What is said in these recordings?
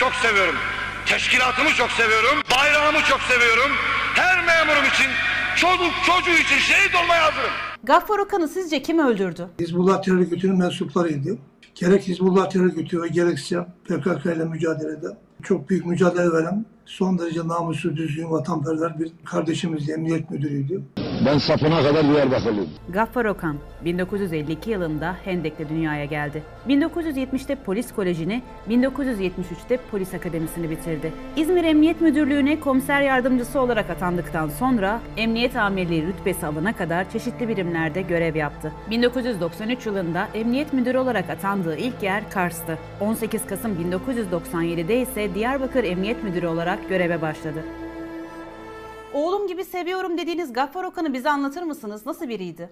çok seviyorum. Teşkilatımı çok seviyorum. Bayrağımı çok seviyorum. Her memurum için, çocuk çocuğu için şehit olmaya hazırım. Gaffar Okan'ı sizce kim öldürdü? Hizbullah terör örgütünün mensuplarıydı. Gerek Hizbullah terör örgütü ve gerekse PKK ile mücadelede çok büyük mücadele veren son derece namuslu, düzgün, vatanperver bir kardeşimizdi, emniyet müdürüydü. Ben sapına kadar Diyarbakırlıyım. Gaffar Okan 1952 yılında Hendek'te dünyaya geldi. 1970'te polis kolejini, 1973'te polis akademisini bitirdi. İzmir Emniyet Müdürlüğü'ne komiser yardımcısı olarak atandıktan sonra emniyet amirliği rütbesi alana kadar çeşitli birimlerde görev yaptı. 1993 yılında emniyet müdürü olarak atandığı ilk yer Kars'tı. 18 Kasım 1997'de ise Diyarbakır Emniyet Müdürü olarak göreve başladı. Oğlum gibi seviyorum dediğiniz Gaffar Okan'ı bize anlatır mısınız? Nasıl biriydi?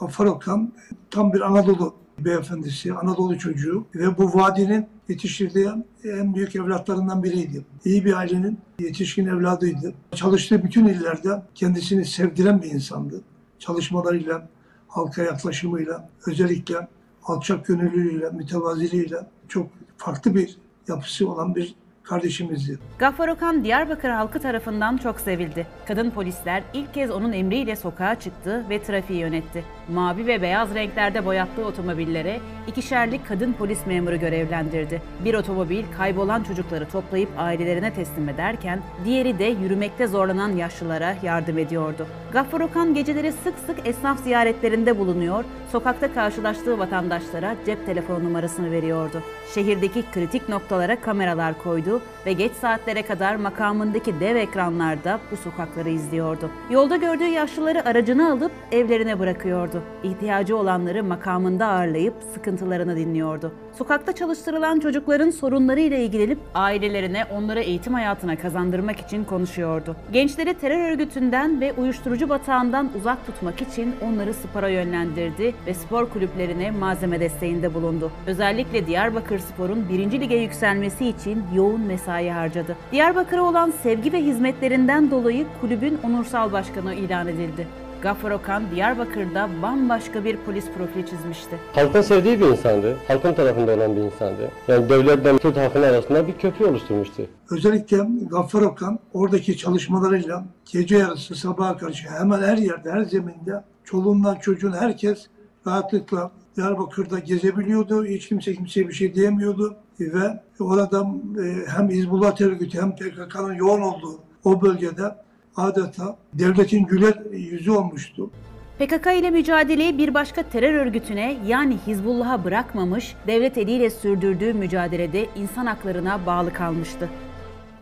Gaffar Okan tam bir Anadolu beyefendisi, Anadolu çocuğu ve bu vadinin yetiştirdiği en büyük evlatlarından biriydi. İyi bir ailenin yetişkin evladıydı. Çalıştığı bütün illerde kendisini sevdiren bir insandı. Çalışmalarıyla, halka yaklaşımıyla, özellikle alçak gönüllülüğüyle, mütevaziliğiyle çok farklı bir yapısı olan bir kardeşimizdi. Gaffar Okan Diyarbakır halkı tarafından çok sevildi. Kadın polisler ilk kez onun emriyle sokağa çıktı ve trafiği yönetti. Mavi ve beyaz renklerde boyattığı otomobillere ikişerlik kadın polis memuru görevlendirdi. Bir otomobil kaybolan çocukları toplayıp ailelerine teslim ederken diğeri de yürümekte zorlanan yaşlılara yardım ediyordu. Gaffar Okan geceleri sık sık esnaf ziyaretlerinde bulunuyor, sokakta karşılaştığı vatandaşlara cep telefon numarasını veriyordu. Şehirdeki kritik noktalara kameralar koydu ve geç saatlere kadar makamındaki dev ekranlarda bu sokakları izliyordu. Yolda gördüğü yaşlıları aracına alıp evlerine bırakıyordu. İhtiyacı olanları makamında ağırlayıp sıkıntılarını dinliyordu. Sokakta çalıştırılan çocukların sorunlarıyla ilgilenip ailelerine onları eğitim hayatına kazandırmak için konuşuyordu. Gençleri terör örgütünden ve uyuşturucu batağından uzak tutmak için onları spora yönlendirdi ve spor kulüplerine malzeme desteğinde bulundu. Özellikle Diyarbakır Spor'un 1. lige yükselmesi için yoğun mesai harcadı. Diyarbakır'a olan sevgi ve hizmetlerinden dolayı kulübün onursal başkanı ilan edildi. Gaffar Okan Diyarbakır'da bambaşka bir polis profili çizmişti. Halkın sevdiği bir insandı. Halkın tarafında olan bir insandı. Yani devletle Kürt halkının arasında bir köprü oluşturmuştu. Özellikle Gaffar Okan oradaki çalışmalarıyla gece yarısı sabaha karşı hemen her yerde, her zeminde çoluğundan çocuğun herkes rahatlıkla Diyarbakır'da gezebiliyordu. Hiç kimse kimseye bir şey diyemiyordu. Ve orada e, hem Hizbullah terör örgütü hem PKK'nın yoğun olduğu o bölgede adeta devletin güler yüzü olmuştu. PKK ile mücadeleyi bir başka terör örgütüne yani Hizbullah'a bırakmamış, devlet eliyle sürdürdüğü mücadelede insan haklarına bağlı kalmıştı.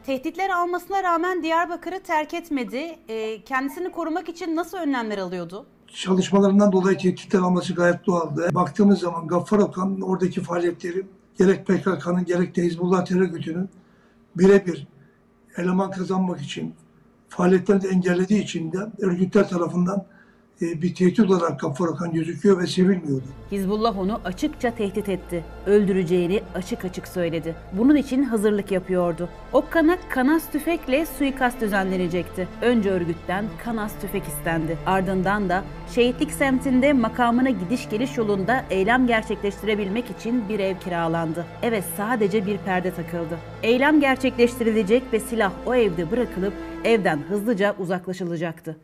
Tehditler almasına rağmen Diyarbakır'ı terk etmedi. E, kendisini korumak için nasıl önlemler alıyordu? Çalışmalarından dolayı tehditler alması gayet doğaldı. Baktığımız zaman Gaffar Okan oradaki faaliyetleri gerek PKK'nın gerek de Hizbullah terör örgütünün birebir eleman kazanmak için faaliyetlerini engellediği için de örgütler tarafından bir tehdit olarak Gaffar Okan gözüküyor ve sevilmiyordu. Hizbullah onu açıkça tehdit etti. Öldüreceğini açık açık söyledi. Bunun için hazırlık yapıyordu. Okkan'a kanas tüfekle suikast düzenlenecekti. Önce örgütten kanas tüfek istendi. Ardından da şehitlik semtinde makamına gidiş geliş yolunda eylem gerçekleştirebilmek için bir ev kiralandı. Evet sadece bir perde takıldı. Eylem gerçekleştirilecek ve silah o evde bırakılıp evden hızlıca uzaklaşılacaktı.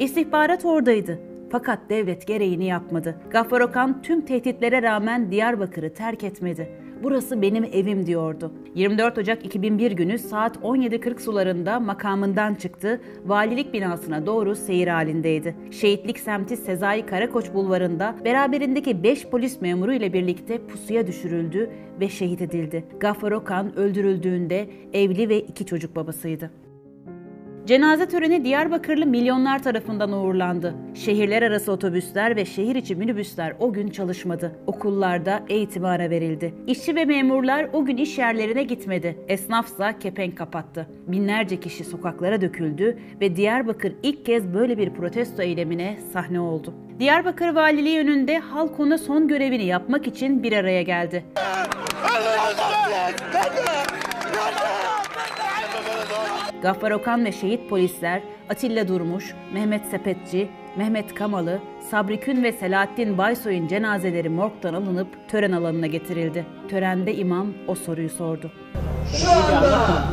İstihbarat oradaydı. Fakat devlet gereğini yapmadı. Gaffar Okan tüm tehditlere rağmen Diyarbakır'ı terk etmedi. Burası benim evim diyordu. 24 Ocak 2001 günü saat 17.40 sularında makamından çıktı, valilik binasına doğru seyir halindeydi. Şehitlik semti Sezai Karakoç bulvarında beraberindeki 5 polis memuru ile birlikte pusuya düşürüldü ve şehit edildi. Gaffar Okan öldürüldüğünde evli ve iki çocuk babasıydı. Cenaze töreni Diyarbakırlı milyonlar tarafından uğurlandı. Şehirler arası otobüsler ve şehir içi minibüsler o gün çalışmadı. Okullarda eğitime ara verildi. İşçi ve memurlar o gün iş yerlerine gitmedi. Esnafsa kepenk kapattı. Binlerce kişi sokaklara döküldü ve Diyarbakır ilk kez böyle bir protesto eylemine sahne oldu. Diyarbakır Valiliği önünde halk ona son görevini yapmak için bir araya geldi. Gaffar Okan ve şehit polisler Atilla Durmuş, Mehmet Sepetçi, Mehmet Kamalı, Sabri Kün ve Selahattin Baysoy'un cenazeleri morgdan alınıp tören alanına getirildi. Törende imam o soruyu sordu. Şu anda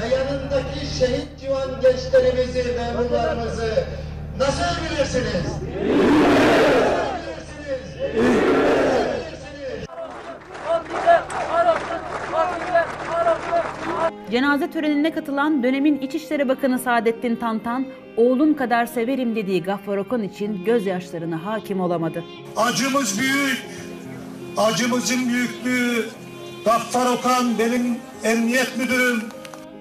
ve yanındaki şehit civan gençlerimizi, memurlarımızı nasıl bilirsiniz? Nasıl bilirsiniz? Cenaze törenine katılan dönemin İçişleri Bakanı Saadettin Tantan, oğlum kadar severim dediği Gaffar Okan için gözyaşlarına hakim olamadı. Acımız büyük. Acımızın büyüklüğü. Gaffar Okan benim emniyet müdürüm.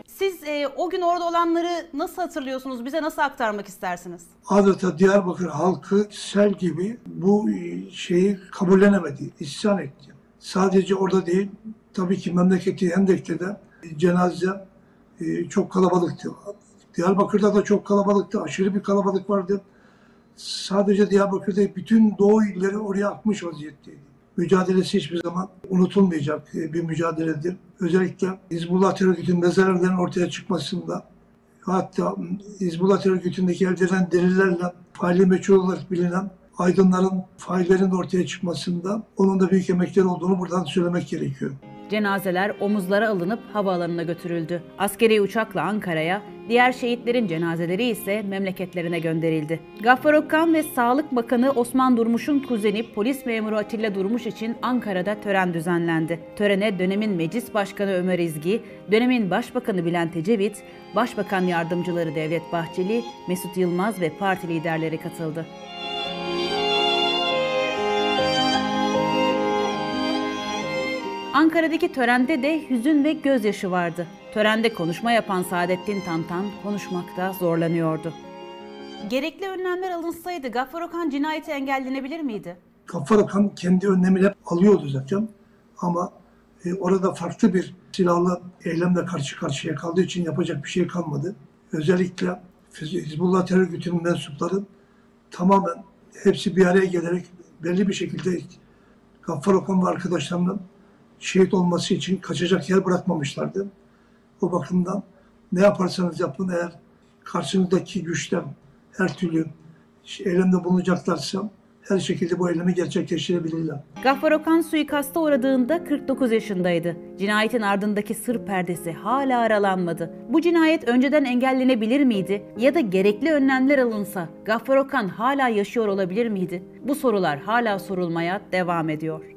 Siz e, o gün orada olanları nasıl hatırlıyorsunuz? Bize nasıl aktarmak istersiniz? adeta Diyarbakır halkı sel gibi bu şeyi kabullenemedi, isyan etti. Sadece orada değil, tabii ki memleketi Hendek'te de cenaze e, çok kalabalıktı. Diyarbakır'da da çok kalabalıktı, aşırı bir kalabalık vardı. Sadece Diyarbakır'da bütün doğu illeri oraya akmış vaziyetteydi. Mücadelesi hiçbir zaman unutulmayacak e, bir mücadeledir. Özellikle Hizbullah terör örgütünün mezarlarının ortaya çıkmasında Hatta Hizbullah terör örgütündeki elde edilen delillerle faili meçhul olarak bilinen aydınların faillerin ortaya çıkmasında onun da büyük emekleri olduğunu buradan söylemek gerekiyor. Cenazeler omuzlara alınıp havaalanına götürüldü. Askeri uçakla Ankara'ya, diğer şehitlerin cenazeleri ise memleketlerine gönderildi. Gaffar Okkan ve Sağlık Bakanı Osman Durmuş'un kuzeni polis memuru Atilla Durmuş için Ankara'da tören düzenlendi. Törene dönemin Meclis Başkanı Ömer İzgi, dönemin Başbakanı Bülent Ecevit, Başbakan Yardımcıları Devlet Bahçeli, Mesut Yılmaz ve parti liderleri katıldı. Ankara'daki törende de hüzün ve gözyaşı vardı. Törende konuşma yapan Saadettin Tantan konuşmakta zorlanıyordu. Gerekli önlemler alınsaydı Gaffar Okan cinayeti engellenebilir miydi? Gaffar Okan kendi önlemini alıyordu zaten ama e, orada farklı bir silahlı eylemle karşı karşıya kaldığı için yapacak bir şey kalmadı. Özellikle Hizbullah terör örgütünün mensupları tamamen hepsi bir araya gelerek belli bir şekilde Gaffar Okan ve arkadaşlarının şehit olması için kaçacak yer bırakmamışlardı. O bakımdan ne yaparsanız yapın eğer karşınızdaki güçten her türlü eylemde bulunacaklarsa her şekilde bu eylemi gerçekleştirebilirler. Gaffar Okan suikasta uğradığında 49 yaşındaydı. Cinayetin ardındaki sır perdesi hala aralanmadı. Bu cinayet önceden engellenebilir miydi? Ya da gerekli önlemler alınsa Gaffar Okan hala yaşıyor olabilir miydi? Bu sorular hala sorulmaya devam ediyor.